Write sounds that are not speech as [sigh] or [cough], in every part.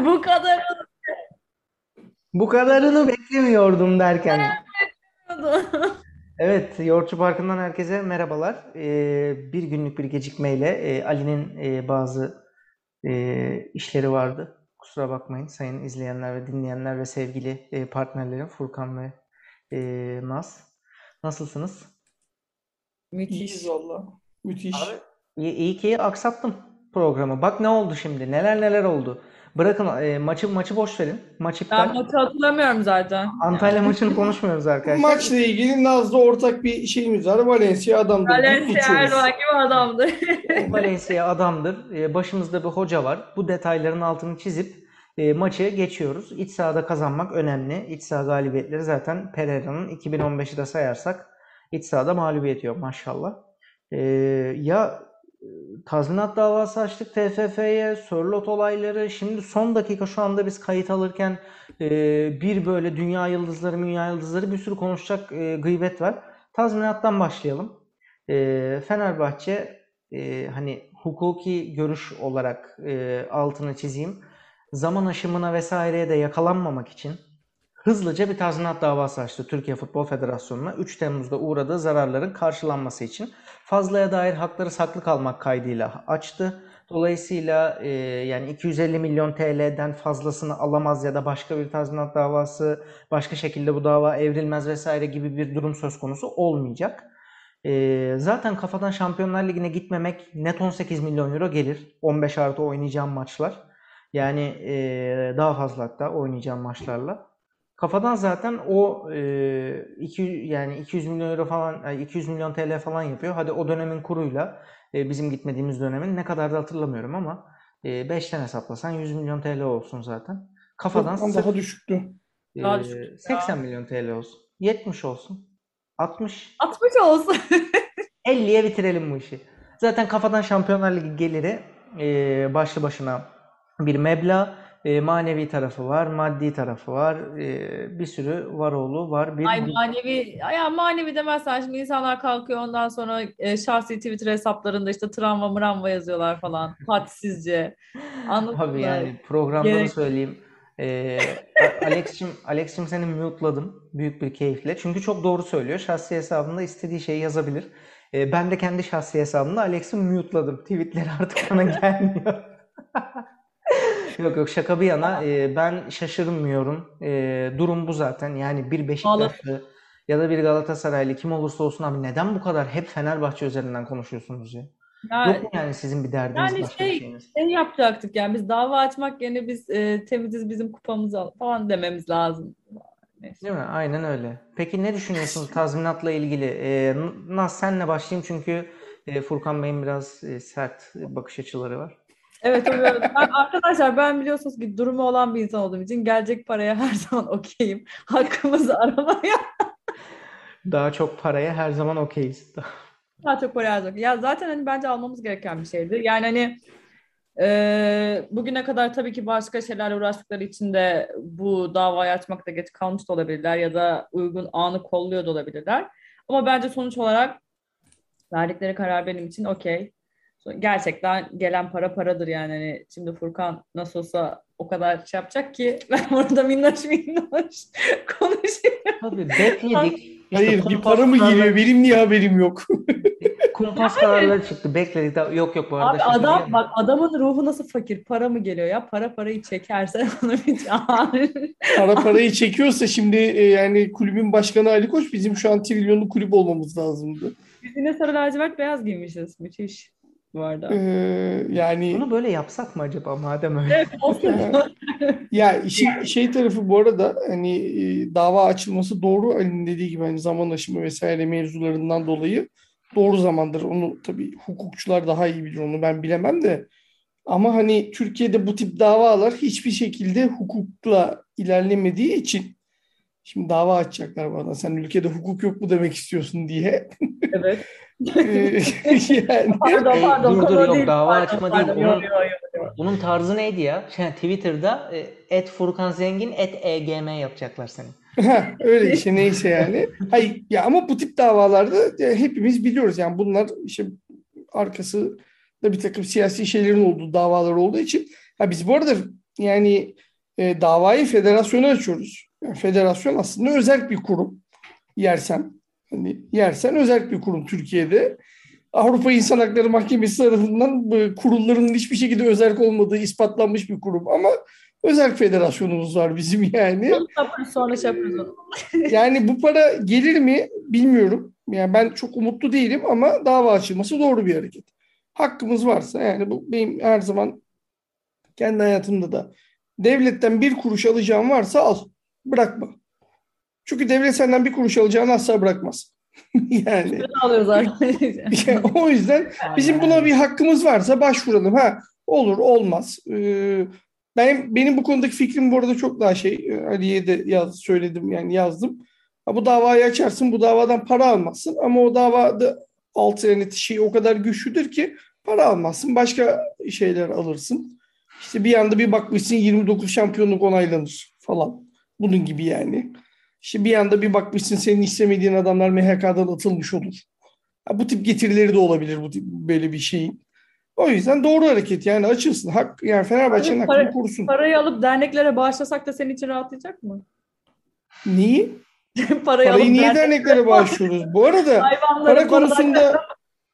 Bu kadar Bu kadarını beklemiyordum derken. Evet, Yoğurtçu Parkı'ndan herkese merhabalar. Ee, bir günlük bir gecikmeyle e, Ali'nin e, bazı e, işleri vardı. Kusura bakmayın sayın izleyenler ve dinleyenler ve sevgili e, partnerlerim Furkan ve e, Naz. Nasılsınız? Müthiş. Valla. Müthiş. Abi, iyi, iyi ki aksattım programı. Bak ne oldu şimdi. Neler neler oldu. Bırakın e, maçı maçı boş verin. Maç Ben iptal. maçı hatırlamıyorum zaten. Antalya maçını konuşmuyoruz arkadaşlar. Maçla ilgili Naz'la ortak bir şeyimiz var. Valencia adamdır. Valencia. Erdoğan gibi adamdı. Valencia adamdır. E, başımızda bir hoca var. Bu detayların altını çizip e, maçı geçiyoruz. İç sahada kazanmak önemli. İç saha galibiyetleri zaten Pereira'nın 2015'i de sayarsak iç sahada mağlubiyet yok maşallah. E, ya tazminat davası açtık TFF'ye, Sörlot olayları. Şimdi son dakika şu anda biz kayıt alırken e, bir böyle dünya yıldızları, dünya yıldızları bir sürü konuşacak e, gıybet var. Tazminattan başlayalım. E, Fenerbahçe hani hukuki görüş olarak altını çizeyim. Zaman aşımına vesaireye de yakalanmamak için hızlıca bir tazminat davası açtı Türkiye Futbol Federasyonu'na. 3 Temmuz'da uğradığı zararların karşılanması için fazlaya dair hakları saklı kalmak kaydıyla açtı. Dolayısıyla e, yani 250 milyon TL'den fazlasını alamaz ya da başka bir tazminat davası başka şekilde bu dava evrilmez vesaire gibi bir durum söz konusu olmayacak. E, zaten kafadan Şampiyonlar Ligi'ne gitmemek net 18 milyon euro gelir. 15 artı oynayacağım maçlar. Yani e, daha fazla hatta oynayacağım maçlarla. Kafadan zaten o e, 200 yani 200 milyon euro falan ay, 200 milyon TL falan yapıyor. Hadi o dönemin kuruyla e, bizim gitmediğimiz dönemin ne kadar da hatırlamıyorum ama e, 5'ten hesaplasan 100 milyon TL olsun zaten. Kafadan sırf daha düşüktü. e, Daha düşük ya. 80 milyon TL olsun. 70 olsun. 60 60 olsun. [laughs] 50'ye bitirelim bu işi. Zaten kafadan Şampiyonlar Ligi geliri e, başlı başına bir meblağ. E, manevi tarafı var, maddi tarafı var. E, bir sürü varoğlu var. Bir Ay manevi, ya manevi demezsen şimdi insanlar kalkıyor ondan sonra e, şahsi Twitter hesaplarında işte travma mıramva yazıyorlar falan. [laughs] Hadsizce. Anladın Abi mı? yani programda da Gerek- söyleyeyim. E, A- Alex'cim, Alex'cim seni mute'ladım büyük bir keyifle. Çünkü çok doğru söylüyor. Şahsi hesabında istediği şeyi yazabilir. E, ben de kendi şahsi hesabımda Alex'i mute'ladım. Tweetleri artık bana [laughs] gelmiyor. Yok yok şaka bir yana e, ben şaşırmıyorum. E, durum bu zaten. Yani bir Beşiktaşlı ya da bir Galatasaraylı kim olursa olsun abi neden bu kadar hep Fenerbahçe üzerinden konuşuyorsunuz ya? Ya, Yok mu yani sizin bir derdiniz yani başka bir şey- şeyiniz? şey yapacaktık yani biz dava açmak yerine biz e, temiziz bizim kupamızı al falan dememiz lazım. Neyse. Değil mi? Aynen öyle. Peki ne düşünüyorsunuz [laughs] tazminatla ilgili? E, Naz senle başlayayım çünkü e, Furkan Bey'in biraz e, sert bakış açıları var. Evet, evet. Ben, arkadaşlar ben biliyorsunuz ki durumu olan bir insan olduğum için gelecek paraya her [laughs] zaman okeyim. Hakkımızı aramaya [laughs] Daha çok paraya her zaman okeyiz. [laughs] daha çok para harcamak. Ya zaten hani bence almamız gereken bir şeydi. Yani hani e, bugüne kadar tabii ki başka şeylerle uğraştıkları için de bu davayı açmakta geç kalmış da olabilirler ya da uygun anı kolluyor da olabilirler. Ama bence sonuç olarak verdikleri karar benim için okey. Gerçekten gelen para paradır yani. Hani şimdi Furkan nasıl olsa o kadar şey yapacak ki [laughs] ben orada minnoş minnoş [laughs] konuşayım. Tabii bekledik. İşte Hayır bir para mı giriyor? Benim niye haberim yok? [laughs] Kumpas kararları çıktı. Bekledik. Daha- Yok yok bu arada Abi adam yana. bak adamın ruhu nasıl fakir? Para mı geliyor ya? Para parayı çekerse onu bir. Para parayı çekiyorsa şimdi e, yani kulübün başkanı Ali Koç bizim şu an trilyonlu kulüp olmamız lazımdı. Biz yine sarı lacivert beyaz giymişiz. Müthiş bu arada. Ee, yani Bunu böyle yapsak mı acaba madem öyle? Evet, olsun. [laughs] ya işin şey tarafı bu arada hani e, dava açılması doğru Ali'nin dediği gibi hani zaman aşımı vesaire mevzularından dolayı doğru zamandır. Onu tabii hukukçular daha iyi bilir onu ben bilemem de. Ama hani Türkiye'de bu tip davalar hiçbir şekilde hukukla ilerlemediği için şimdi dava açacaklar bana. Sen ülkede hukuk yok mu demek istiyorsun diye. Evet. Ee, [laughs] yani Pardon pardon. dur, dur, yok, değil. dava Pardon, açma pardon. değil, onun- yok, yok, yok. Bunun tarzı neydi ya? Şey, Twitter'da e, et Furkan Zengin et EGM yapacaklar seni. Ha, öyle işte neyse yani. Hayır ya ama bu tip davalarda e, hepimiz biliyoruz yani bunlar işte arkası da bir takım siyasi şeylerin olduğu davalar olduğu için. Ha biz bu arada yani e, davayı federasyona açıyoruz. Yani federasyon aslında özel bir kurum. Yersen hani yersen özel bir kurum Türkiye'de. Avrupa İnsan Hakları Mahkemesi tarafından bu kurulların hiçbir şekilde özel olmadığı ispatlanmış bir kurum ama özel federasyonumuz var bizim yani. Sonra şey. [laughs] Yani bu para gelir mi bilmiyorum. Yani ben çok umutlu değilim ama dava açılması doğru bir hareket. Hakkımız varsa yani bu benim her zaman kendi hayatımda da devletten bir kuruş alacağım varsa al. Bırakma. Çünkü devlet senden bir kuruş alacağını asla bırakmaz. [laughs] yani. alıyoruz arkadaşlar. [laughs] Yani o yüzden bizim buna bir hakkımız varsa başvuralım. Ha olur olmaz. Ee, benim benim bu konudaki fikrim bu arada çok daha şey e, Ali'ye de yaz söyledim yani yazdım. Ha, bu davayı açarsın bu davadan para almazsın ama o davada alternatif şey o kadar güçlüdür ki para almazsın başka şeyler alırsın. İşte bir anda bir bakmışsın 29 şampiyonluk onaylanır falan. Bunun gibi yani. İşte bir anda bir bakmışsın senin istemediğin adamlar MHK'dan atılmış olur. Ha, bu tip getirileri de olabilir bu tip böyle bir şeyin. O yüzden doğru hareket yani açılsın. Hak yani Fenerbahçe'nin hakkını para- korusun. Parayı alıp derneklere bağışlasak da senin için rahatlayacak mı? Neyi? [laughs] Parayı, Parayı alıp niye derneklere bağışlıyoruz? Bu arada para konusunda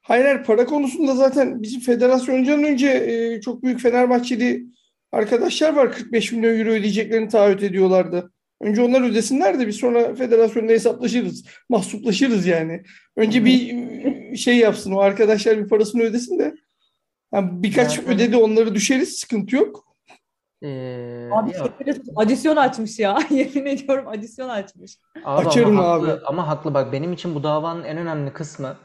hayır, hayır para konusunda zaten bizim federasyondan önce e, çok büyük Fenerbahçeli arkadaşlar var 45 milyon euro ödeyeceklerini taahhüt ediyorlardı. Önce onlar ödesinler de biz sonra federasyonla hesaplaşırız. Mahsuplaşırız yani. Önce bir şey yapsın o arkadaşlar bir parasını ödesin de. Yani birkaç Zaten- ödedi onları düşeriz sıkıntı yok. Ee, Abi yok. adisyon açmış ya. [laughs] Yemin ediyorum adisyon açmış. Abi Açarım ama haklı, abi. ama haklı bak benim için bu davanın en önemli kısmı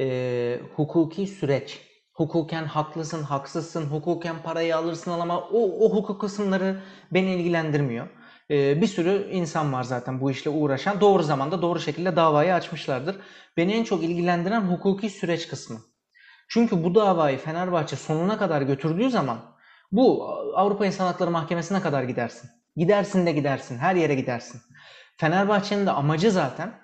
e, hukuki süreç. Hukuken haklısın, haksızsın, hukuken parayı alırsın ama o, o hukuk kısımları beni ilgilendirmiyor. E, bir sürü insan var zaten bu işle uğraşan. Doğru zamanda doğru şekilde davayı açmışlardır. Beni en çok ilgilendiren hukuki süreç kısmı. Çünkü bu davayı Fenerbahçe sonuna kadar götürdüğü zaman bu Avrupa İnsan Hakları Mahkemesi'ne kadar gidersin. Gidersin de gidersin. Her yere gidersin. Fenerbahçe'nin de amacı zaten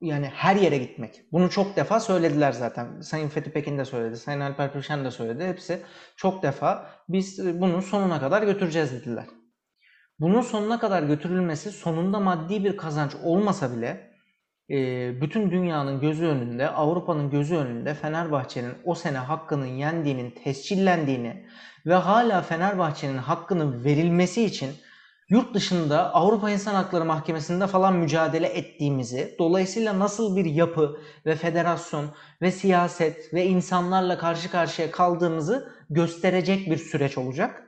yani her yere gitmek. Bunu çok defa söylediler zaten. Sayın Fethi Pekin de söyledi. Sayın Alper Pürşen de söyledi. Hepsi çok defa biz bunu sonuna kadar götüreceğiz dediler. Bunun sonuna kadar götürülmesi sonunda maddi bir kazanç olmasa bile e, bütün dünyanın gözü önünde, Avrupa'nın gözü önünde Fenerbahçe'nin o sene hakkının yendiğinin tescillendiğini ve hala Fenerbahçe'nin hakkının verilmesi için yurt dışında Avrupa İnsan Hakları Mahkemesi'nde falan mücadele ettiğimizi, dolayısıyla nasıl bir yapı ve federasyon ve siyaset ve insanlarla karşı karşıya kaldığımızı gösterecek bir süreç olacak.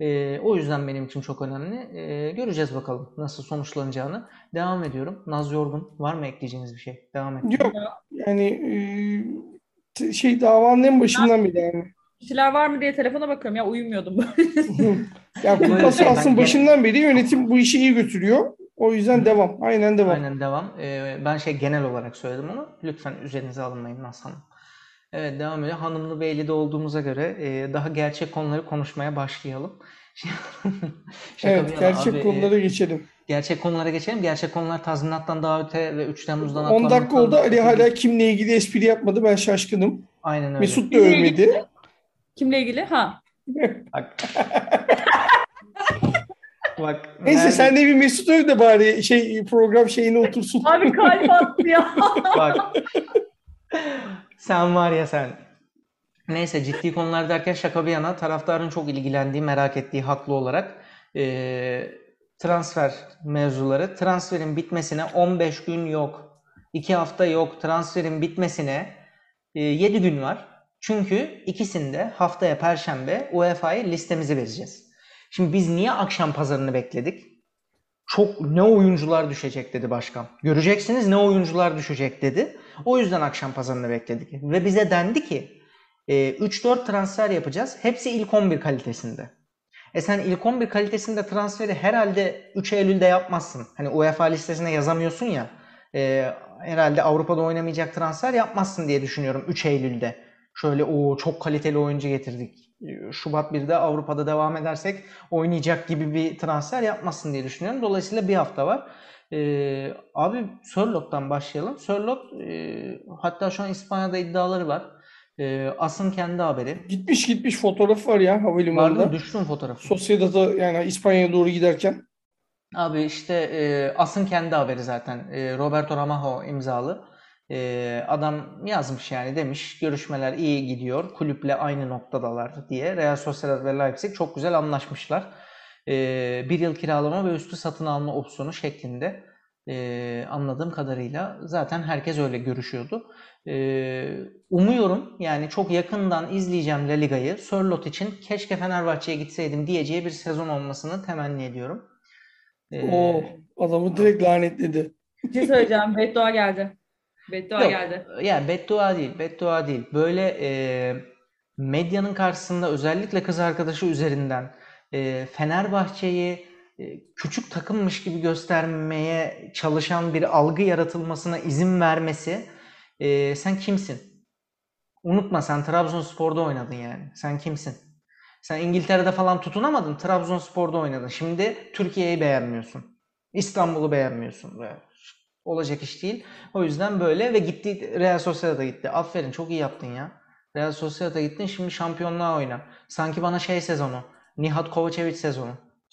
Ee, o yüzden benim için çok önemli. Ee, göreceğiz bakalım nasıl sonuçlanacağını. Devam ediyorum. Naz Yorgun var mı ekleyeceğiniz bir şey? Devam et. Yok yani e, şey davanın en başından beri yani. Bir şeyler var mı diye telefona bakıyorum ya uyumuyordum. [laughs] Ya Böyle kupası şey, aslında başından beri yönetim bu işi iyi götürüyor. O yüzden devam. Aynen devam. Aynen devam. Ee, ben şey genel olarak söyledim onu. Lütfen üzerinize alınmayın Naz Hanım. Evet devam edelim. Hanımlı Beyli'de olduğumuza göre e, daha gerçek konuları konuşmaya başlayalım. [laughs] Şaka Evet, gerçek abi, e, konulara geçelim. gerçek konulara geçelim. Gerçek konular tazminattan daha öte ve 3 Temmuz'dan 10 dakika oldu. Ali hala kimle ilgili espri yapmadı. Ben şaşkınım. Aynen öyle. Mesut da Kimle övmedi. Kimle ilgili? Ha. Bak. Bak. [laughs] Neyse nerede- sen de bir Mesut öv de bari şey program şeyine otursun. Abi kalp attı ya. Bak. [laughs] Sen var ya sen. Neyse ciddi konular derken şaka bir yana taraftarın çok ilgilendiği, merak ettiği haklı olarak eee, transfer mevzuları. Transferin bitmesine 15 gün yok. 2 hafta yok. Transferin bitmesine 7 gün var. Çünkü ikisinde haftaya Perşembe UEFA'ya listemizi vereceğiz. Şimdi biz niye akşam pazarını bekledik? Çok ne oyuncular düşecek dedi başkan. Göreceksiniz ne oyuncular düşecek dedi. O yüzden akşam pazarını bekledik. Ve bize dendi ki e, 3-4 transfer yapacağız. Hepsi ilk 11 kalitesinde. E sen ilk 11 kalitesinde transferi herhalde 3 Eylül'de yapmazsın. Hani UEFA listesine yazamıyorsun ya. e, herhalde Avrupa'da oynamayacak transfer yapmazsın diye düşünüyorum 3 Eylül'de. Şöyle o çok kaliteli oyuncu getirdik. Şubat 1'de Avrupa'da devam edersek oynayacak gibi bir transfer yapmasın diye düşünüyorum. Dolayısıyla bir hafta var. Ee, abi Sörlot'tan başlayalım. Sörlot e, hatta şu an İspanya'da iddiaları var. E, As'ın kendi haberi. Gitmiş gitmiş fotoğraf var ya Vardı havalimanında. mı? Düştü mü fotoğrafı? Sosyedad'a yani İspanya'ya doğru giderken. Abi işte e, As'ın kendi haberi zaten. E, Roberto Ramajo imzalı. E, adam yazmış yani demiş görüşmeler iyi gidiyor. Kulüple aynı noktadalar diye. Real Sociedad ve Leipzig çok güzel anlaşmışlar. E, bir yıl kiralama ve üstü satın alma opsiyonu şeklinde e, anladığım kadarıyla zaten herkes öyle görüşüyordu. E, umuyorum yani çok yakından izleyeceğim La Liga'yı. Sörloth için keşke Fenerbahçe'ye gitseydim diyeceği bir sezon olmasını temenni ediyorum. E, O adamı direkt lanetledi. Bir şey söyleyeceğim. Beddua geldi. Beddua Yok, geldi. yani beddua değil, beddua değil. Böyle e, medyanın karşısında özellikle kız arkadaşı üzerinden e, Fenerbahçe'yi e, küçük takımmış gibi göstermeye çalışan bir algı yaratılmasına izin vermesi e, sen kimsin? Unutma sen Trabzonspor'da oynadın yani. Sen kimsin? Sen İngiltere'de falan tutunamadın. Trabzonspor'da oynadın. Şimdi Türkiye'yi beğenmiyorsun. İstanbul'u beğenmiyorsun. Olacak iş değil. O yüzden böyle ve gitti Real Sociedad'a gitti. Aferin çok iyi yaptın ya. Real Sociedad'a gittin şimdi şampiyonluğa oyna. Sanki bana şey sezonu. Nihat Kovacevic sezonu.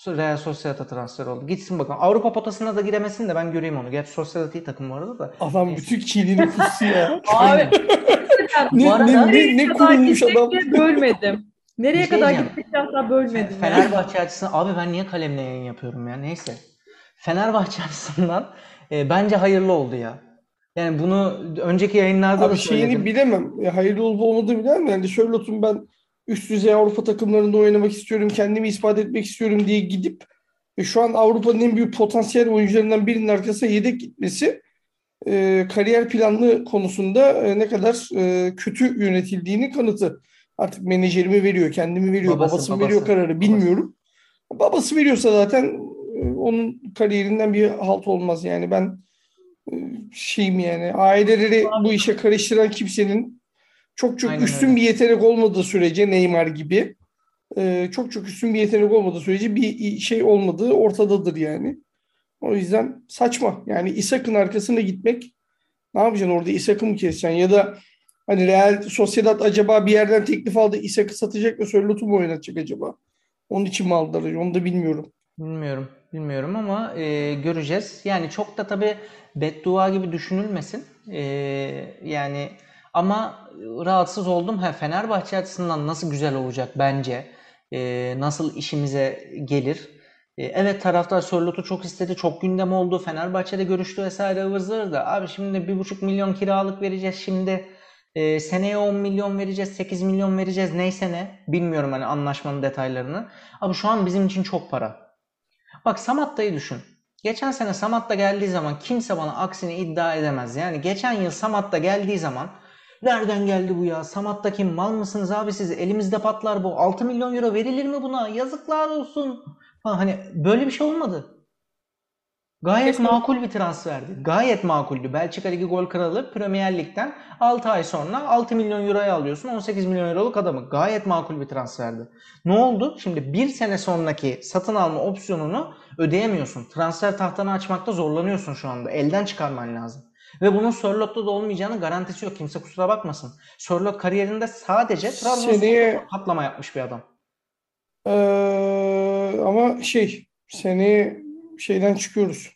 Real Sociedad'a transfer oldu. Gitsin bakalım. Avrupa potasına da giremesin de ben göreyim onu. Gerçi Sociedad iyi takım bu arada da. Adam Neyse. bütün çiğliğini kustu ya. [laughs] Abi Ne- arada ne- ne- nereye ne kadar kurulmuş adam. bölmedim. [laughs] Nereye şey kadar gittik hatta bölmedim. ya. Fenerbahçe açısından abi ben niye kalemle yayın yapıyorum ya neyse. Fenerbahçe [laughs] açısından e, bence hayırlı oldu ya. Yani bunu önceki yayınlarda da Abi şeyini söyledim. bilemem. Ya hayırlı olup olmadığını bilemem. Yani Sherlock'un ben üst düzey Avrupa takımlarında oynamak istiyorum, kendimi ispat etmek istiyorum diye gidip ve şu an Avrupa'nın en büyük potansiyel oyuncularından birinin arkasına yedek gitmesi e, kariyer planlı konusunda e, ne kadar e, kötü yönetildiğini kanıtı. Artık menajerimi veriyor, kendimi veriyor, Babası, babası, babası, veriyor kararı babası. bilmiyorum. Babası veriyorsa zaten e, onun kariyerinden bir halt olmaz yani ben e, şeyim yani aileleri bu işe karıştıran kimsenin çok çok Aynen üstün öyle. bir yetenek olmadığı sürece Neymar gibi e, çok çok üstün bir yetenek olmadığı sürece bir şey olmadığı ortadadır yani. O yüzden saçma. Yani İshak'ın arkasına gitmek ne yapacaksın orada İshak'ı mı keseceksin ya da hani Real Sociedad acaba bir yerden teklif aldı İshak'ı satacak ve Sörlot'u mu oynatacak acaba? Onun için mi aldılar? Onu da bilmiyorum. Bilmiyorum, bilmiyorum ama e, göreceğiz. Yani çok da tabii beddua gibi düşünülmesin. E, yani ama rahatsız oldum. Ha, Fenerbahçe açısından nasıl güzel olacak bence. E, nasıl işimize gelir. E, evet taraftar Sörlot'u çok istedi. Çok gündem oldu. Fenerbahçe'de görüştü vesaire ıvır da. Abi şimdi bir buçuk milyon kiralık vereceğiz şimdi. E, seneye 10 milyon vereceğiz, 8 milyon vereceğiz. Neyse ne. Bilmiyorum hani anlaşmanın detaylarını. Abi şu an bizim için çok para. Bak Samatta'yı düşün. Geçen sene Samatta geldiği zaman kimse bana aksini iddia edemez. Yani geçen yıl Samatta geldiği zaman nereden geldi bu ya? Samatta kim? Mal mısınız abi siz? Elimizde patlar bu. 6 milyon euro verilir mi buna? Yazıklar olsun. Ha, hani böyle bir şey olmadı. Gayet Keşke- makul bir transferdi. Gayet makuldü. Belçika Ligi gol kralı Premier Lig'den 6 ay sonra 6 milyon euroya alıyorsun 18 milyon euroluk adamı. Gayet makul bir transferdi. Ne oldu? Şimdi bir sene sonraki satın alma opsiyonunu ödeyemiyorsun. Transfer tahtanı açmakta zorlanıyorsun şu anda. Elden çıkarman lazım. Ve bunun Sörlot'ta da olmayacağını garantisi yok. Kimse kusura bakmasın. Sörlot kariyerinde sadece Trabzonspor'da patlama yapmış bir adam. Ee, ama şey seneye şeyden çıkıyoruz.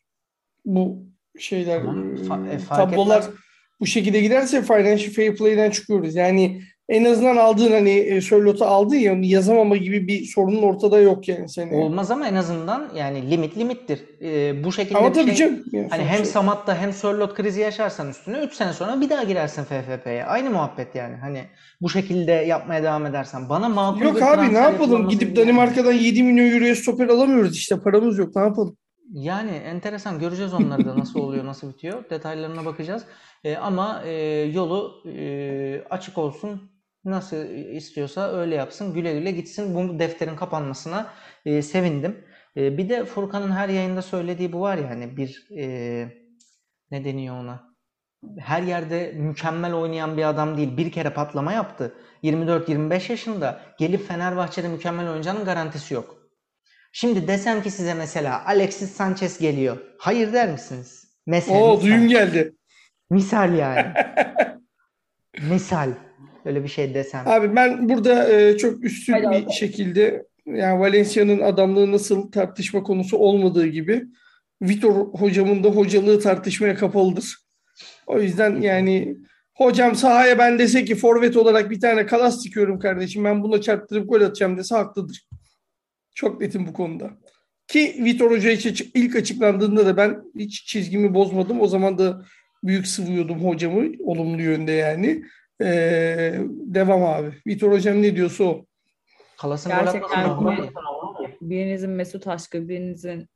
Bu şeyler Tamam, fa- e, e, tablolar etmez. bu şekilde giderse Financial Fair Play'den çıkıyoruz. Yani en azından aldığın hani e, Sörlot'u aldın ya onu yazamama gibi bir sorunun ortada yok yani seneye. Olmaz ama en azından yani limit limittir. Ee, bu şekilde Ama bir tabii şey canım. yani hani hem Samat'ta hem Sörloth krizi yaşarsan üstüne 3 sene sonra bir daha girersin FFP'ye. Aynı muhabbet yani. Hani bu şekilde yapmaya devam edersen. Bana makul Yok abi ne yapalım? Gidip yani. Danimarka'dan 7 milyon euroya stoper alamıyoruz işte. Paramız yok. Ne yapalım? Yani enteresan göreceğiz onları da nasıl oluyor, nasıl bitiyor. Detaylarına bakacağız. Ee, ama e, yolu e, açık olsun. Nasıl istiyorsa öyle yapsın. Güle güle gitsin. Bu defterin kapanmasına e, sevindim. E, bir de Furkan'ın her yayında söylediği bu var ya hani bir e, ne deniyor ona? Her yerde mükemmel oynayan bir adam değil. Bir kere patlama yaptı. 24-25 yaşında gelip Fenerbahçe'de mükemmel oynayacağının garantisi yok. Şimdi desem ki size mesela Alexis Sanchez geliyor. Hayır der misiniz? Mesela Oo misal. duyum geldi. Misal yani. [laughs] Misal. Öyle bir şey desem. Abi ben burada e, çok üstün Hadi bir abi. şekilde yani Valencia'nın adamlığı nasıl tartışma konusu olmadığı gibi Vitor hocamın da hocalığı tartışmaya kapalıdır. O yüzden yani hocam sahaya ben dese ki forvet olarak bir tane kalas dikiyorum kardeşim ben buna çarptırıp gol atacağım dese haklıdır. Çok netim bu konuda. Ki Vitor Hoca hiç ilk açıklandığında da ben hiç çizgimi bozmadım. O zaman da büyük sıvıyordum hocamı olumlu yönde yani. Ee, devam abi. Vitor Hocam ne diyorsa o. Kalas'ın Gerçekten mi? Birinizin Mesut aşkı, birinizin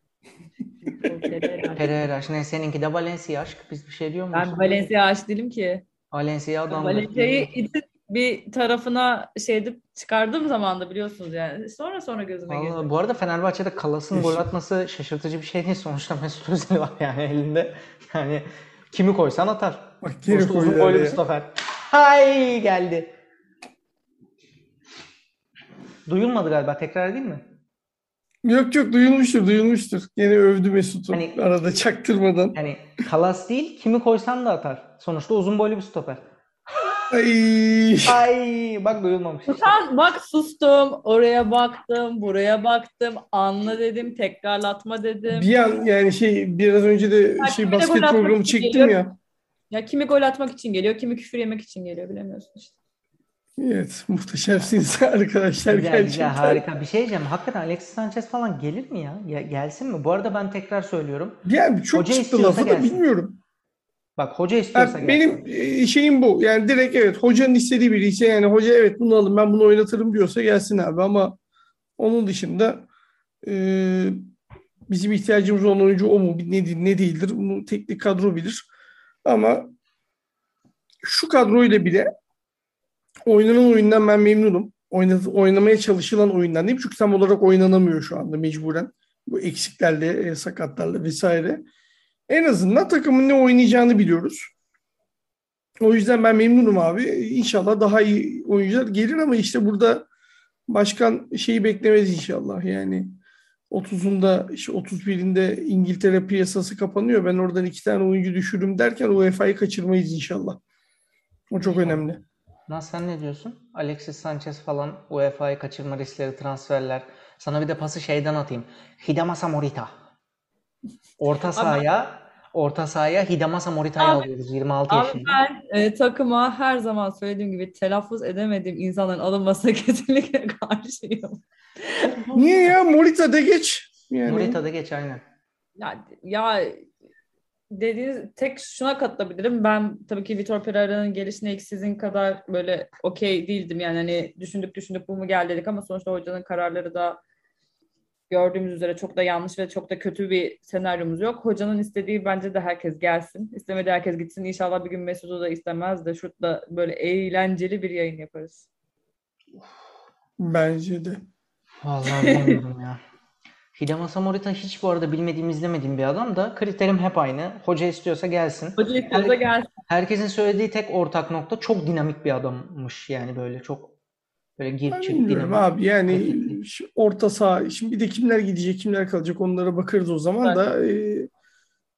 Pereira aşk. Ne seninki de Valencia aşk. Biz bir şey diyor muyuz? Ben Valencia aşık değilim ki. Valencia adam. Valencia'yı itin bir tarafına şey edip çıkardığım zaman da biliyorsunuz yani. Sonra sonra gözüme girdi. Bu arada Fenerbahçe'de Kalas'ın gol atması şaşırtıcı bir şey değil. Sonuçta Mesut Özil var yani elinde. Yani kimi koysan atar. Bak Sonuçta uzun bir ya. stoper. Hay geldi. Duyulmadı galiba. Tekrar edeyim mi? Yok yok duyulmuştur duyulmuştur. Gene övdü Mesut'u Hani- arada çaktırmadan. Yani Kalas değil, kimi koysan da atar. Sonuçta uzun boylu bir stoper. Ay. Ay bak duyulmamış. Sen bak sustum, oraya baktım, buraya baktım, anla dedim, tekrarlatma dedim. Bir an yani şey biraz önce de şey basket programı çektim geliyor. ya. Ya kimi gol atmak için geliyor, kimi küfür yemek için geliyor bilemiyorsun işte. Evet muhteşemsiniz [laughs] arkadaşlar Güzel güzel gerçekten. harika. Bir şey diyeceğim. Hakikaten Alexis Sanchez falan gelir mi ya? ya? Gelsin mi? Bu arada ben tekrar söylüyorum. Yani çok Hoca çıktı istiyorsa lafı da bilmiyorum. Bak hoca istiyorsa gelsin. benim e, şeyim bu. Yani direkt evet hocanın istediği biri ise yani hoca evet bunu alın ben bunu oynatırım diyorsa gelsin abi ama onun dışında e, bizim ihtiyacımız olan oyuncu o mu ne, ne değildir bunu teknik kadro bilir. Ama şu kadroyla bile oynanan oyundan ben memnunum. Oynat, oynamaya çalışılan oyundan değil çünkü tam olarak oynanamıyor şu anda mecburen. Bu eksiklerle, e, sakatlarla vesaire. En azından takımın ne oynayacağını biliyoruz. O yüzden ben memnunum abi. İnşallah daha iyi oyuncular gelir ama işte burada başkan şeyi beklemez inşallah. Yani 30'unda işte 31'inde İngiltere piyasası kapanıyor. Ben oradan iki tane oyuncu düşürürüm derken UEFA'yı kaçırmayız inşallah. O çok önemli. Lan sen ne diyorsun? Alexis Sanchez falan UEFA'yı kaçırma riskleri, transferler. Sana bir de pası şeyden atayım. Hidamasa Morita. Orta sahaya orta sahaya Hidamasa Morita'yı alıyoruz 26 Abi yaşında. ben e, takıma her zaman söylediğim gibi telaffuz edemediğim insanların alınmasına [laughs] kesinlikle karşıyım. Niye ya? Morita de geç. Yani. Morita'da geç aynen. Ya, ya dediğiniz tek şuna katılabilirim. Ben tabii ki Vitor Pereira'nın gelişine ilk sizin kadar böyle okey değildim. Yani hani düşündük düşündük bu mu geldi dedik ama sonuçta hocanın kararları da gördüğümüz üzere çok da yanlış ve çok da kötü bir senaryomuz yok. Hocanın istediği bence de herkes gelsin. İstemediği herkes gitsin. İnşallah bir gün Mesut'u da istemez de şurada böyle eğlenceli bir yayın yaparız. Bence de. Vallahi bilmiyorum ya. Hidamasa Morita hiç bu arada bilmediğim, izlemediğim bir adam da kriterim hep aynı. Hoca istiyorsa gelsin. Hoca istiyorsa gelsin. Herkesin söylediği tek ortak nokta çok dinamik bir adammış yani böyle çok böyle gir Ben çık bilmiyorum dinamik. abi yani orta saha şimdi bir de kimler gidecek kimler kalacak onlara bakarız o zaman da e,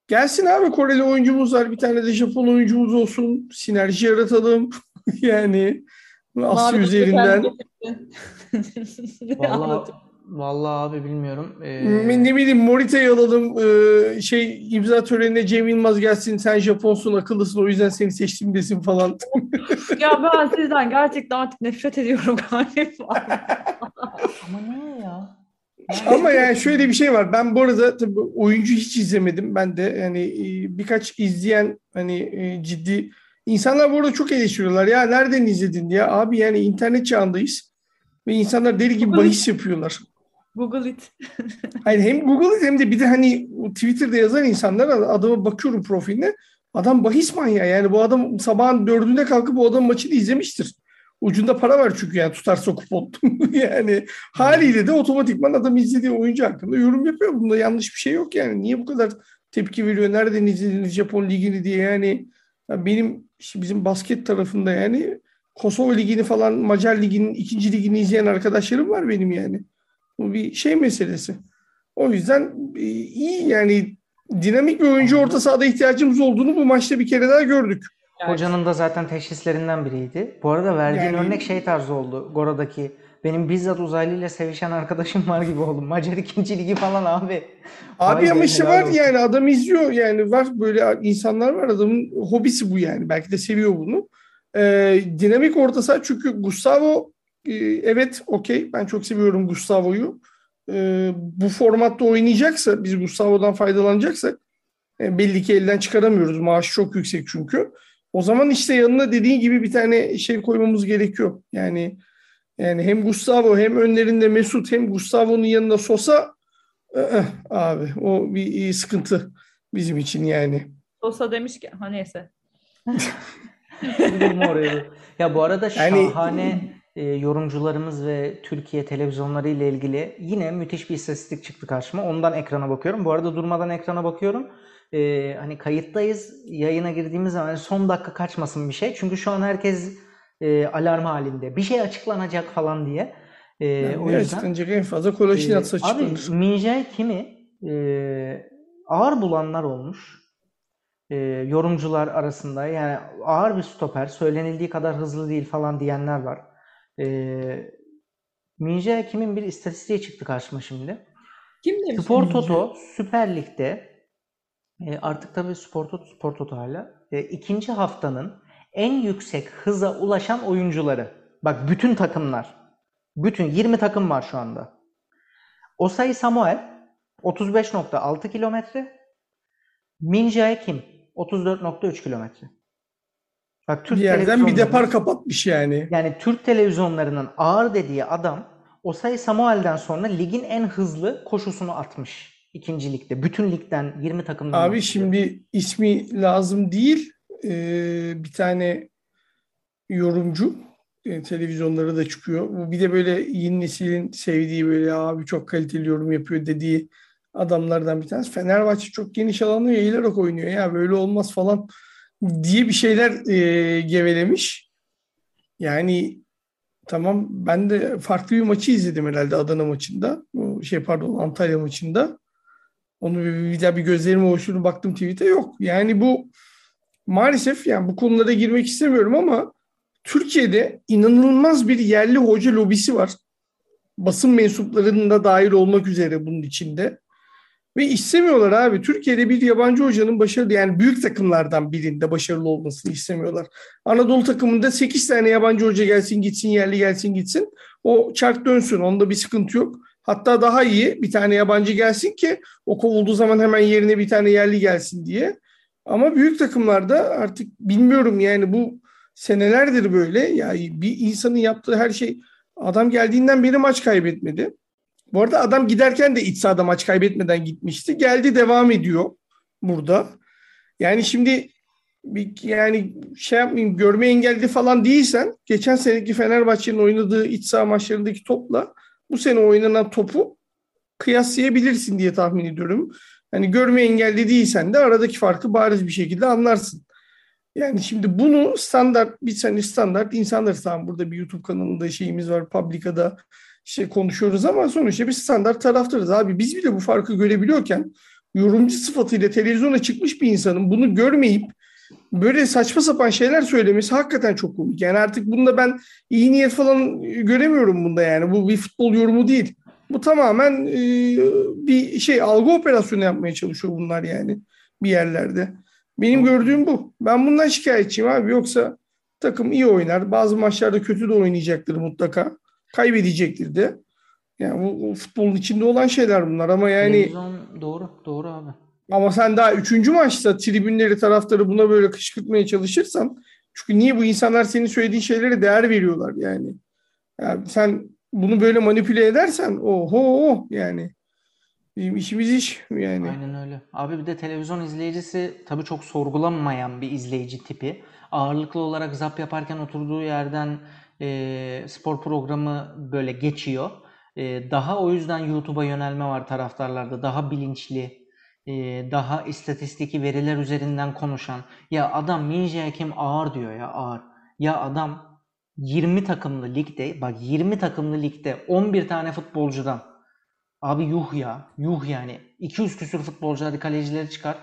gelsin abi Koreli oyuncumuz var bir tane de Japon oyuncumuz olsun sinerji yaratalım. [laughs] Yani Asya üzerinden. [laughs] Ne Vallahi abi bilmiyorum. Ee, ne bileyim Morita'yı alalım e, şey imza törenine Cem Yılmaz gelsin sen Japonsun akıllısın o yüzden seni seçtim desin falan [laughs] Ya ben sizden gerçekten artık nefret ediyorum galiba. ama niye ya? Ama yani şöyle bir şey var. Ben bu arada tabii oyuncu hiç izlemedim. Ben de yani e, birkaç izleyen hani e, ciddi insanlar bu arada çok eleştiriyorlar. Ya nereden izledin diye. Abi yani internet çağındayız. Ve insanlar deli gibi bahis yapıyorlar. Google it. [laughs] Hayır hem Google'da hem de bir de hani Twitter'da yazan insanlar adama bakıyorum profiline. Adam bahis manyağı. Yani bu adam sabahın dördünde kalkıp bu adam maçını izlemiştir. Ucunda para var çünkü yani tutarsa kupon. [laughs] yani haliyle de otomatikman adam izlediği oyuncu hakkında yorum yapıyor. Bunda yanlış bir şey yok yani. Niye bu kadar tepki veriyor? Nereden izlediniz Japon ligini diye yani. Ya benim işte bizim basket tarafında yani Kosova ligini falan Macar liginin ikinci ligini izleyen arkadaşlarım var benim yani. Bu bir şey meselesi. O yüzden e, iyi yani dinamik bir oyuncu orta sahada ihtiyacımız olduğunu bu maçta bir kere daha gördük. Yani. Hocanın da zaten teşhislerinden biriydi. Bu arada verdiğin Yani- örnek şey tarzı oldu. Gora'daki benim bizzat uzaylıyla sevişen arkadaşım var gibi oldum. [laughs] Macar ikinci ligi falan abi. Abi Vay ama işte var olsun. yani adam izliyor yani var böyle insanlar var adamın hobisi bu yani belki de seviyor bunu. Ee, dinamik orta saha çünkü Gustavo evet okey ben çok seviyorum Gustavo'yu. Ee, bu formatta oynayacaksa biz Gustavo'dan faydalanacaksak e, belli ki elden çıkaramıyoruz. Maaş çok yüksek çünkü. O zaman işte yanına dediğin gibi bir tane şey koymamız gerekiyor. Yani yani hem Gustavo hem önlerinde Mesut hem Gustavo'nun yanında Sosa ı-ı, abi o bir iyi sıkıntı bizim için yani. Sosa demiş ki ha neyse. [laughs] Ya bu arada Yani- şahane e, yorumcularımız ve Türkiye televizyonları ile ilgili yine müthiş bir istatistik çıktı karşıma. Ondan ekrana bakıyorum. Bu arada durmadan ekrana bakıyorum. E, hani kayıttayız. Yayına girdiğimiz zaman hani son dakika kaçmasın bir şey. Çünkü şu an herkes e, alarm halinde. Bir şey açıklanacak falan diye. E, Yani o yüzden açıklanacak en fazla Kolaşinat ee, abi açıklanır. Minjay kimi e, ağır bulanlar olmuş. E, yorumcular arasında yani ağır bir stoper söylenildiği kadar hızlı değil falan diyenler var. E, Minjay kimin bir istatistiği çıktı karşıma şimdi. Kim demiş? Spor Toto Süper Lig'de e, artık tabii Spor Toto, Spor Toto hala e, ikinci haftanın en yüksek hıza ulaşan oyuncuları. Bak bütün takımlar. Bütün 20 takım var şu anda. Osayi Samuel 35.6 kilometre. Minjae Kim 34.3 kilometre. Bak Türk Bir yerden bir depar kapatmış yani. yani Türk televizyonlarının ağır dediği adam Osayi Samuel'den sonra ligin en hızlı koşusunu atmış. ikinci ligde. Bütün ligden 20 takımdan Abi bahsediyorum. şimdi ismi lazım değil. Ee, bir tane yorumcu e, televizyonlara da çıkıyor. Bu bir de böyle yeni neslin sevdiği böyle abi çok kaliteli yorum yapıyor dediği adamlardan bir tanesi. Fenerbahçe çok geniş alanı yayılarak oynuyor ya böyle olmaz falan diye bir şeyler e, gevelemiş. Yani tamam ben de farklı bir maçı izledim herhalde Adana maçında. Şey pardon Antalya maçında. Onu bir, bir daha bir gözlerime ovuşturup baktım tweet'e yok. Yani bu maalesef yani bu konulara girmek istemiyorum ama Türkiye'de inanılmaz bir yerli hoca lobisi var. Basın mensuplarının da dahil olmak üzere bunun içinde. Ve istemiyorlar abi. Türkiye'de bir yabancı hocanın başarılı yani büyük takımlardan birinde başarılı olmasını istemiyorlar. Anadolu takımında 8 tane yabancı hoca gelsin gitsin yerli gelsin gitsin. O çark dönsün. Onda bir sıkıntı yok. Hatta daha iyi bir tane yabancı gelsin ki o kovulduğu zaman hemen yerine bir tane yerli gelsin diye. Ama büyük takımlarda artık bilmiyorum yani bu senelerdir böyle. Yani bir insanın yaptığı her şey adam geldiğinden beri maç kaybetmedi. Bu arada adam giderken de iç sahada maç kaybetmeden gitmişti. Geldi devam ediyor burada. Yani şimdi bir, yani şey yapmayayım görme engelli falan değilsen geçen seneki Fenerbahçe'nin oynadığı iç saha maçlarındaki topla bu sene oynanan topu kıyaslayabilirsin diye tahmin ediyorum. Hani görme engelli değilsen de aradaki farkı bariz bir şekilde anlarsın. Yani şimdi bunu standart biz hani standart insanlar tamam burada bir YouTube kanalında şeyimiz var Publica'da işte konuşuyoruz ama sonuçta biz standart taraftarız abi. Biz bile bu farkı görebiliyorken yorumcu sıfatıyla televizyona çıkmış bir insanın bunu görmeyip böyle saçma sapan şeyler söylemesi hakikaten çok komik. Yani artık bunda ben iyi niyet falan göremiyorum bunda yani. Bu bir futbol yorumu değil. Bu tamamen e, bir şey algı operasyonu yapmaya çalışıyor bunlar yani bir yerlerde. Benim gördüğüm bu. Ben bundan şikayetçiyim abi. Yoksa takım iyi oynar. Bazı maçlarda kötü de oynayacaktır mutlaka. Kaybedecektir de. Yani bu, bu futbolun içinde olan şeyler bunlar ama yani Televizyon doğru, doğru abi. ama sen daha üçüncü maçta tribünleri taraftarı buna böyle kışkırtmaya çalışırsan çünkü niye bu insanlar senin söylediğin şeylere değer veriyorlar yani. yani sen bunu böyle manipüle edersen oho yani bizim işimiz iş yani. Aynen öyle. Abi bir de televizyon izleyicisi tabii çok sorgulanmayan bir izleyici tipi. Ağırlıklı olarak zap yaparken oturduğu yerden e, spor programı böyle geçiyor. E, daha o yüzden YouTube'a yönelme var taraftarlarda. Daha bilinçli, e, daha istatistiki veriler üzerinden konuşan. Ya adam Minje Hakim ağır diyor ya ağır. Ya adam 20 takımlı ligde bak 20 takımlı ligde 11 tane futbolcudan Abi yuh ya. Yuh yani. 200 küsür futbolcu hadi kalecileri çıkar.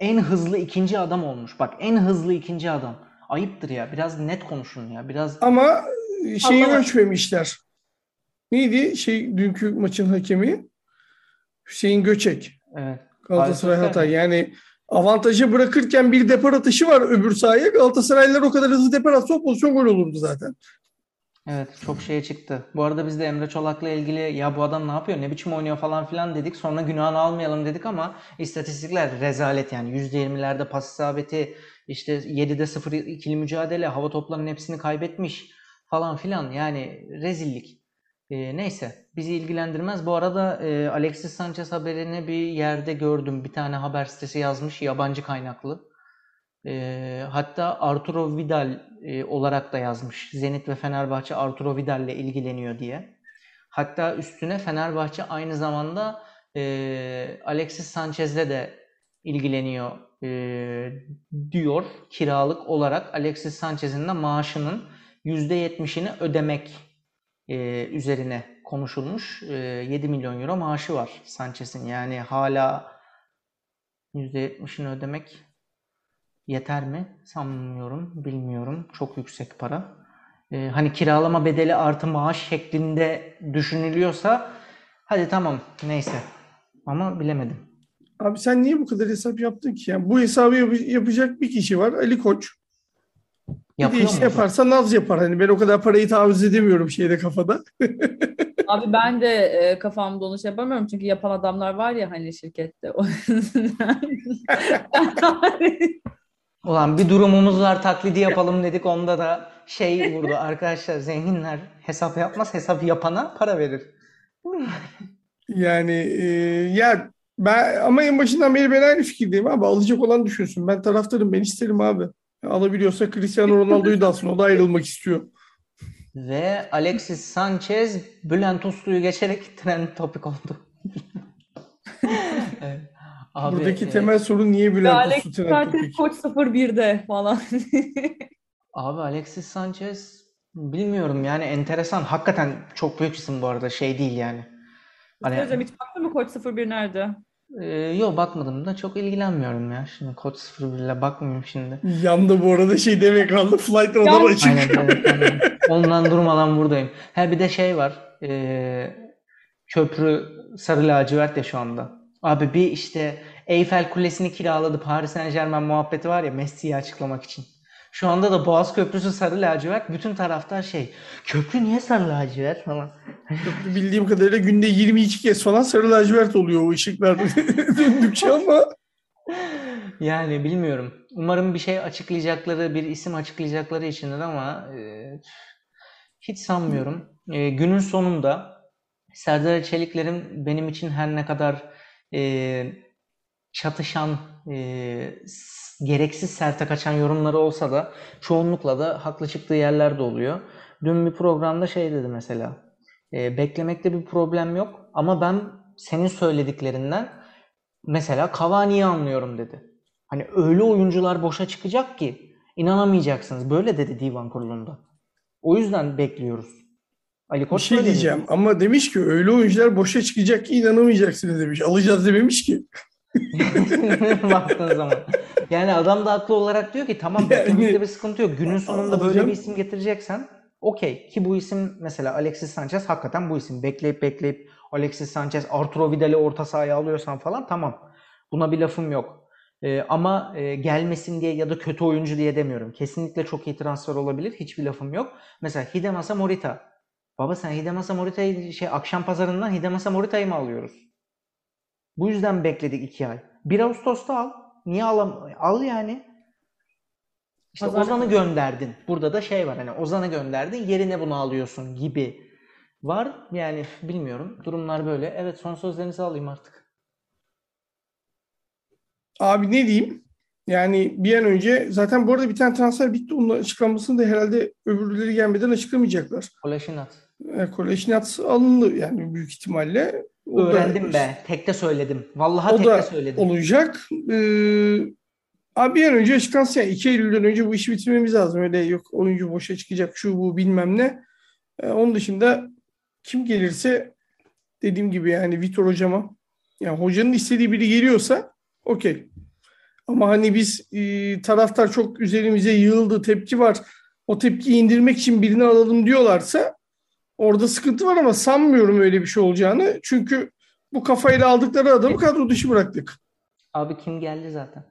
En hızlı ikinci adam olmuş. Bak en hızlı ikinci adam. Ayıptır ya. Biraz net konuşun ya. Biraz Ama şeyi Allah- ölçmemişler. Neydi şey dünkü maçın hakemi? Hüseyin Göçek. evet. Galatasaray. Hatay. Yani avantajı bırakırken bir depar atışı var öbür sahaya. Galatasaraylılar o kadar hızlı depar atsa o pozisyon gol olurdu zaten. Evet çok şeye çıktı. Bu arada biz de Emre Çolak'la ilgili ya bu adam ne yapıyor ne biçim oynuyor falan filan dedik. Sonra günahını almayalım dedik ama istatistikler rezalet yani. %20'lerde pas isabeti işte 7'de 0 ikili mücadele hava toplarının hepsini kaybetmiş falan filan yani rezillik. Ee, neyse bizi ilgilendirmez. Bu arada e, Alexis Sanchez haberini bir yerde gördüm. Bir tane haber sitesi yazmış yabancı kaynaklı. E, hatta Arturo Vidal e, olarak da yazmış. Zenit ve Fenerbahçe Arturo Vidal ile ilgileniyor diye. Hatta üstüne Fenerbahçe aynı zamanda e, Alexis Sanchez'le de ilgileniyor e, diyor. Kiralık olarak Alexis Sanchez'in de maaşının %70'ini ödemek e, üzerine konuşulmuş. E, 7 milyon euro maaşı var Sanchez'in. Yani hala %70'ini ödemek Yeter mi? Sanmıyorum, bilmiyorum. Çok yüksek para. Ee, hani kiralama bedeli artı maaş şeklinde düşünülüyorsa hadi tamam neyse. Ama bilemedim. Abi sen niye bu kadar hesap yaptın ki? Yani bu hesabı yap- yapacak bir kişi var Ali Koç. Bir de Yapıyor işte yaparsa Naz yapar. Hani ben o kadar parayı taviz edemiyorum şeyde kafada. [laughs] Abi ben de e, kafamda onu şey yapamıyorum çünkü yapan adamlar var ya hani şirkette. [laughs] [laughs] Ulan bir durumumuz var taklidi yapalım dedik onda da şey vurdu arkadaşlar zenginler hesap yapmaz hesap yapana para verir. Yani e, ya ben ama en başından beri ben aynı fikirdeyim abi. Alacak olan düşünsün. Ben taraftarım. Ben isterim abi. Alabiliyorsa Cristiano Ronaldo'yu da alsın. O da ayrılmak istiyor. Ve Alexis Sanchez Bülent Uslu'yu geçerek trend topik oldu. [laughs] Evet. Abi, Buradaki e, temel sorun niye Bülent Alex Sanchez topik? Koç 01'de falan. [laughs] Abi Alexis Sanchez bilmiyorum yani enteresan. Hakikaten çok büyük isim bu arada şey değil yani. Hani Hocam hiç baktın mı Koç 01 nerede? e, yok bakmadım da çok ilgilenmiyorum ya. Şimdi Koç 01'le bakmayayım şimdi. Yanda bu arada şey demek kaldı. Flight radar açık. Aynen, evet, aynen. Ondan durmadan buradayım. Ha bir de şey var. e, köprü sarı lacivert ya şu anda. Abi bir işte Eyfel Kulesi'ni kiraladı. Paris Saint-Germain muhabbeti var ya Messi'yi açıklamak için. Şu anda da Boğaz Köprüsü sarı lacivert. Bütün taraftar şey. Köprü niye sarı lacivert falan. Bildiğim kadarıyla günde 22 kez falan sarı lacivert oluyor o ışıklar [laughs] döndükçe ama Yani bilmiyorum. Umarım bir şey açıklayacakları, bir isim açıklayacakları içindir ama e, hiç sanmıyorum. E, günün sonunda Serdar Çelikler'in benim için her ne kadar e, çatışan, e, gereksiz serte kaçan yorumları olsa da çoğunlukla da haklı çıktığı yerler de oluyor. Dün bir programda şey dedi mesela. E, beklemekte bir problem yok ama ben senin söylediklerinden mesela Cavani'yi anlıyorum dedi. Hani öyle oyuncular boşa çıkacak ki inanamayacaksınız. Böyle dedi divan kurulunda. O yüzden bekliyoruz. Ali bir Koç şey böyle dedi. diyeceğim. Ama demiş ki öyle oyuncular boşa çıkacak ki inanamayacaksınız demiş. Alacağız dememiş ki. [laughs] Baktığın zaman. Yani adam da haklı olarak diyor ki tamam Yani- bir sıkıntı yok. Günün sonunda böyle Alacağım. bir isim getireceksen okey. Ki bu isim mesela Alexis Sanchez hakikaten bu isim. Bekleyip bekleyip Alexis Sanchez, Arturo Vidal'i orta sahaya alıyorsan falan tamam. Buna bir lafım yok. Ee, ama e, gelmesin diye ya da kötü oyuncu diye demiyorum. Kesinlikle çok iyi transfer olabilir. Hiçbir lafım yok. Mesela Hidemasa Morita. Baba sen Hidemasa Morita'yı şey akşam pazarından Hidemasa Morita'yı mı alıyoruz? Bu yüzden bekledik iki ay. 1 Ağustos'ta al. Niye alam al yani? İşte Pazar- Ozan'ı gönderdin. Burada da şey var hani Ozan'ı gönderdin yerine bunu alıyorsun gibi var. Yani bilmiyorum. Durumlar böyle. Evet son sözlerinizi alayım artık. Abi ne diyeyim? Yani bir an önce zaten bu arada bir tane transfer bitti. Onun açıklanmasını da herhalde öbürleri gelmeden açıklamayacaklar. Kolaşinat. E, Koleşinat alındı yani büyük ihtimalle. O da- Öğrendim be. Tekte söyledim. Vallahi O tekte da söyledim. olacak. Ee, abi bir an önce açıklansın. Yani 2 Eylül'den önce bu işi bitirmemiz lazım. Öyle yok oyuncu boşa çıkacak şu bu bilmem ne. Ee, onun dışında kim gelirse dediğim gibi yani Vitor hocama yani hocanın istediği biri geliyorsa okey. Ama hani biz e, taraftar çok üzerimize yığıldı, tepki var. O tepkiyi indirmek için birini alalım diyorlarsa orada sıkıntı var ama sanmıyorum öyle bir şey olacağını. Çünkü bu kafayla aldıkları adamı kadro dışı bıraktık. Abi kim geldi zaten?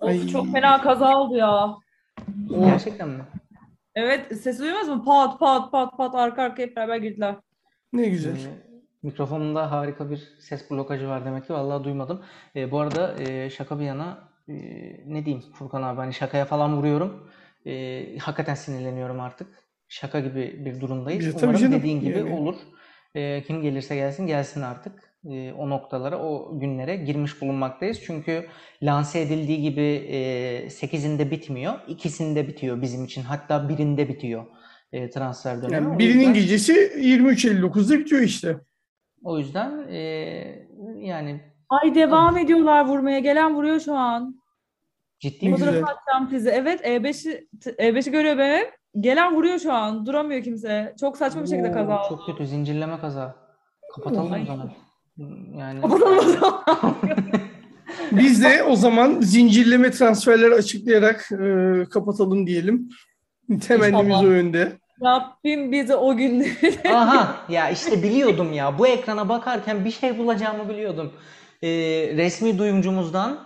Of, Ay. çok fena kaza oldu ya. O, Gerçekten mi? Evet sesi duymaz mı? Pat pat pat pat arka arkaya hep beraber girdiler. ne güzel. Ee, mikrofonumda harika bir ses blokajı var demek ki. Vallahi duymadım. Ee, bu arada e, şaka bir yana e, ne diyeyim Furkan abi hani şakaya falan vuruyorum. E, hakikaten sinirleniyorum artık. Şaka gibi bir durumdayız. Ya Umarım canım, dediğin gibi yani. olur. E, kim gelirse gelsin gelsin artık. E, o noktalara, o günlere girmiş bulunmaktayız. Çünkü lanse edildiği gibi e, 8'inde bitmiyor. ikisinde bitiyor bizim için. Hatta birinde bitiyor e, transfer dönemi. Yani O birinin yüzden- gecesi 23.59'da bitiyor işte. o yüzden e, yani Ay devam ediyorlar vurmaya. Gelen vuruyor şu an. ciddi güzel. Fotoğrafı atacağım size. Evet E5'i E5'i görüyor benim. Gelen vuruyor şu an. Duramıyor kimse. Çok saçma bir şekilde Oo, kaza oldu. Çok kötü zincirleme kaza. Kapatalım Ay. o zaman. Yani Kapatalım o zaman. [laughs] Biz de o zaman zincirleme transferleri açıklayarak e, kapatalım diyelim. Temennimiz İnşallah. o yönde. Rabbim bizi o günleri. [laughs] Aha ya işte biliyordum ya. Bu ekrana bakarken bir şey bulacağımı biliyordum. Ee, resmi duyumcumuzdan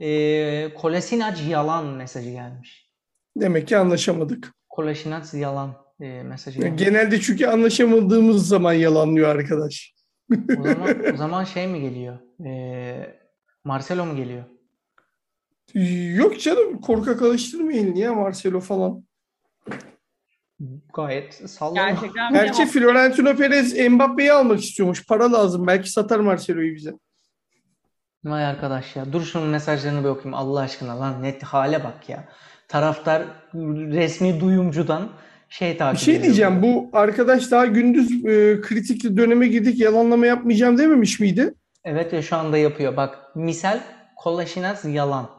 e, Kolasinac yalan mesajı gelmiş. Demek ki anlaşamadık. Kolasinac yalan e, mesajı Yani genelde çünkü anlaşamadığımız zaman yalanlıyor arkadaş. O zaman, o zaman şey mi geliyor? Ee, Marcelo mu geliyor? Yok canım korkak alıştırmayın ya Marcelo falan. Gayet sallama. Gerçekten Gerçi. Florentino Perez Mbappe'yi almak istiyormuş. Para lazım. Belki satar Marcelo'yu bize. Vay arkadaş ya. Dur şunun mesajlarını bir okuyayım Allah aşkına lan. Net hale bak ya. Taraftar resmi duyumcudan şey Bir takip şey ediyor. diyeceğim. Bu arkadaş daha gündüz e, kritikli döneme girdik yalanlama yapmayacağım dememiş miydi? Evet ya şu anda yapıyor. Bak misal Kolaşinaz yalan.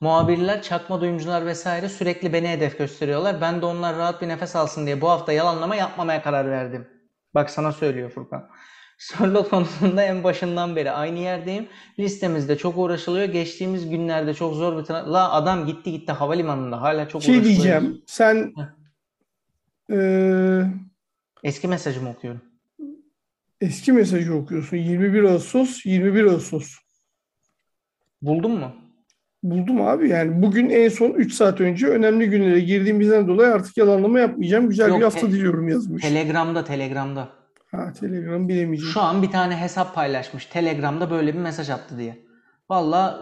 Muhabirler, çakma duyumcular vesaire sürekli beni hedef gösteriyorlar. Ben de onlar rahat bir nefes alsın diye bu hafta yalanlama yapmamaya karar verdim. Bak sana söylüyor Furkan. Sörlot [laughs] konusunda en başından beri aynı yerdeyim. Listemizde çok uğraşılıyor. Geçtiğimiz günlerde çok zor bir... La adam gitti gitti havalimanında. Hala çok Şey uğraşılıyor. diyeceğim. Sen e, Eski mesajımı okuyorum. eski mesajı okuyorsun. 21 Ağustos, 21 Ağustos. Buldun mu? Buldum abi yani bugün en son 3 saat önce önemli günlere girdiğimizden dolayı artık yalanlama yapmayacağım. Güzel Yok, bir hafta te- diliyorum yazmış. Telegram'da, Telegram'da. Ha Telegram bilemeyeceğim. Şu an bir tane hesap paylaşmış. Telegram'da böyle bir mesaj attı diye. Valla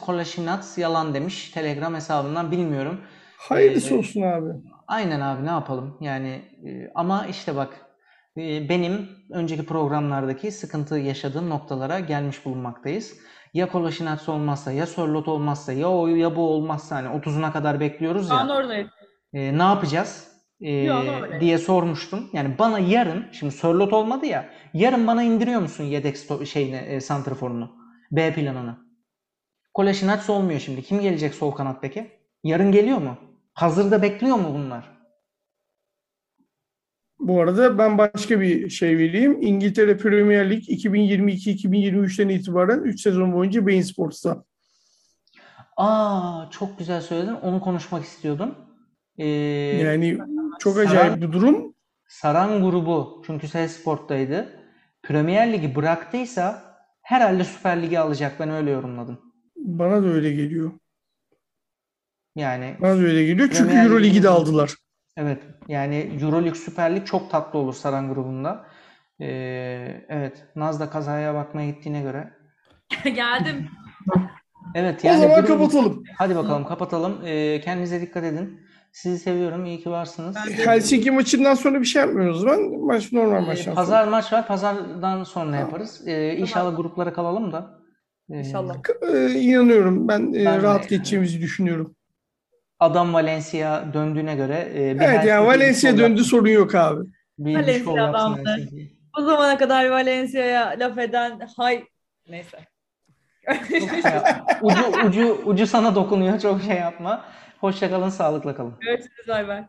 Kolaşinats yalan demiş Telegram hesabından bilmiyorum. Hayırlısı Ee, olsun abi. Aynen abi ne yapalım yani e, ama işte bak e, benim önceki programlardaki sıkıntı yaşadığım noktalara gelmiş bulunmaktayız. Ya Kolaşinats olmazsa ya Sörloth olmazsa ya o ya bu olmazsa hani 30'una kadar bekliyoruz ya. oradayız. E, ne yapacağız E, Yok, diye sormuştum. Yani bana yarın şimdi Sörloth olmadı ya yarın bana indiriyor musun yedek sto- şeyini e, santraforunu B planını? Kolaşinats olmuyor şimdi. Kim gelecek sol kanat peki? Yarın geliyor mu? Hazırda bekliyor mu bunlar? Bu arada ben başka bir şey vereyim. İngiltere Premier Lig 2022-2023'ten itibaren 3 sezon boyunca Bein Sports'ta. Aa çok güzel söyledin. Onu konuşmak istiyordum. Ee, Yani çok Saran- acayip bir durum. Saran grubu çünkü Sport'taydı. Premier Ligi bıraktıysa herhalde Süper Lig'i alacak. Ben öyle yorumladım. Bana da öyle geliyor. Yani Bana da öyle geliyor. Çünkü Premier Euro Ligi de aldılar. evet yani Euroleague Süper Lig çok tatlı olur Saran grubunda. Ee, evet Naz da kazaya bakmaya gittiğine göre. [laughs] Geldim. Evet O yani zaman durum- kapatalım. Hadi bakalım kapatalım. Ee, kendinize dikkat edin. Sizi seviyorum. İyi ki varsınız. Ben de- Helsinki maçından sonra bir şey yapmıyoruz zaman. Maç normal Ee, maçtan sonra. Pazar maç var. Pazardan sonra yaparız. Ee, inşallah gruplara kalalım da. Ee, İnşallah. Ee, inanıyorum. Ben, e, Ben de- rahat geçeceğimizi düşünüyorum. Adam Valencia döndüğüne göre e, bir Evet yani Helsinki Valencia döndü yap- sorun yok abi. Bir, Valencia yapsın adamdı. Helsinki. O zamana kadar Valencia'ya laf eden hay neyse. Çok şey ucu, ucu, ucu sana dokunuyor. Çok şey yapma. Hoşça kalın, sağlıkla kalın. Görüşürüz bay bay.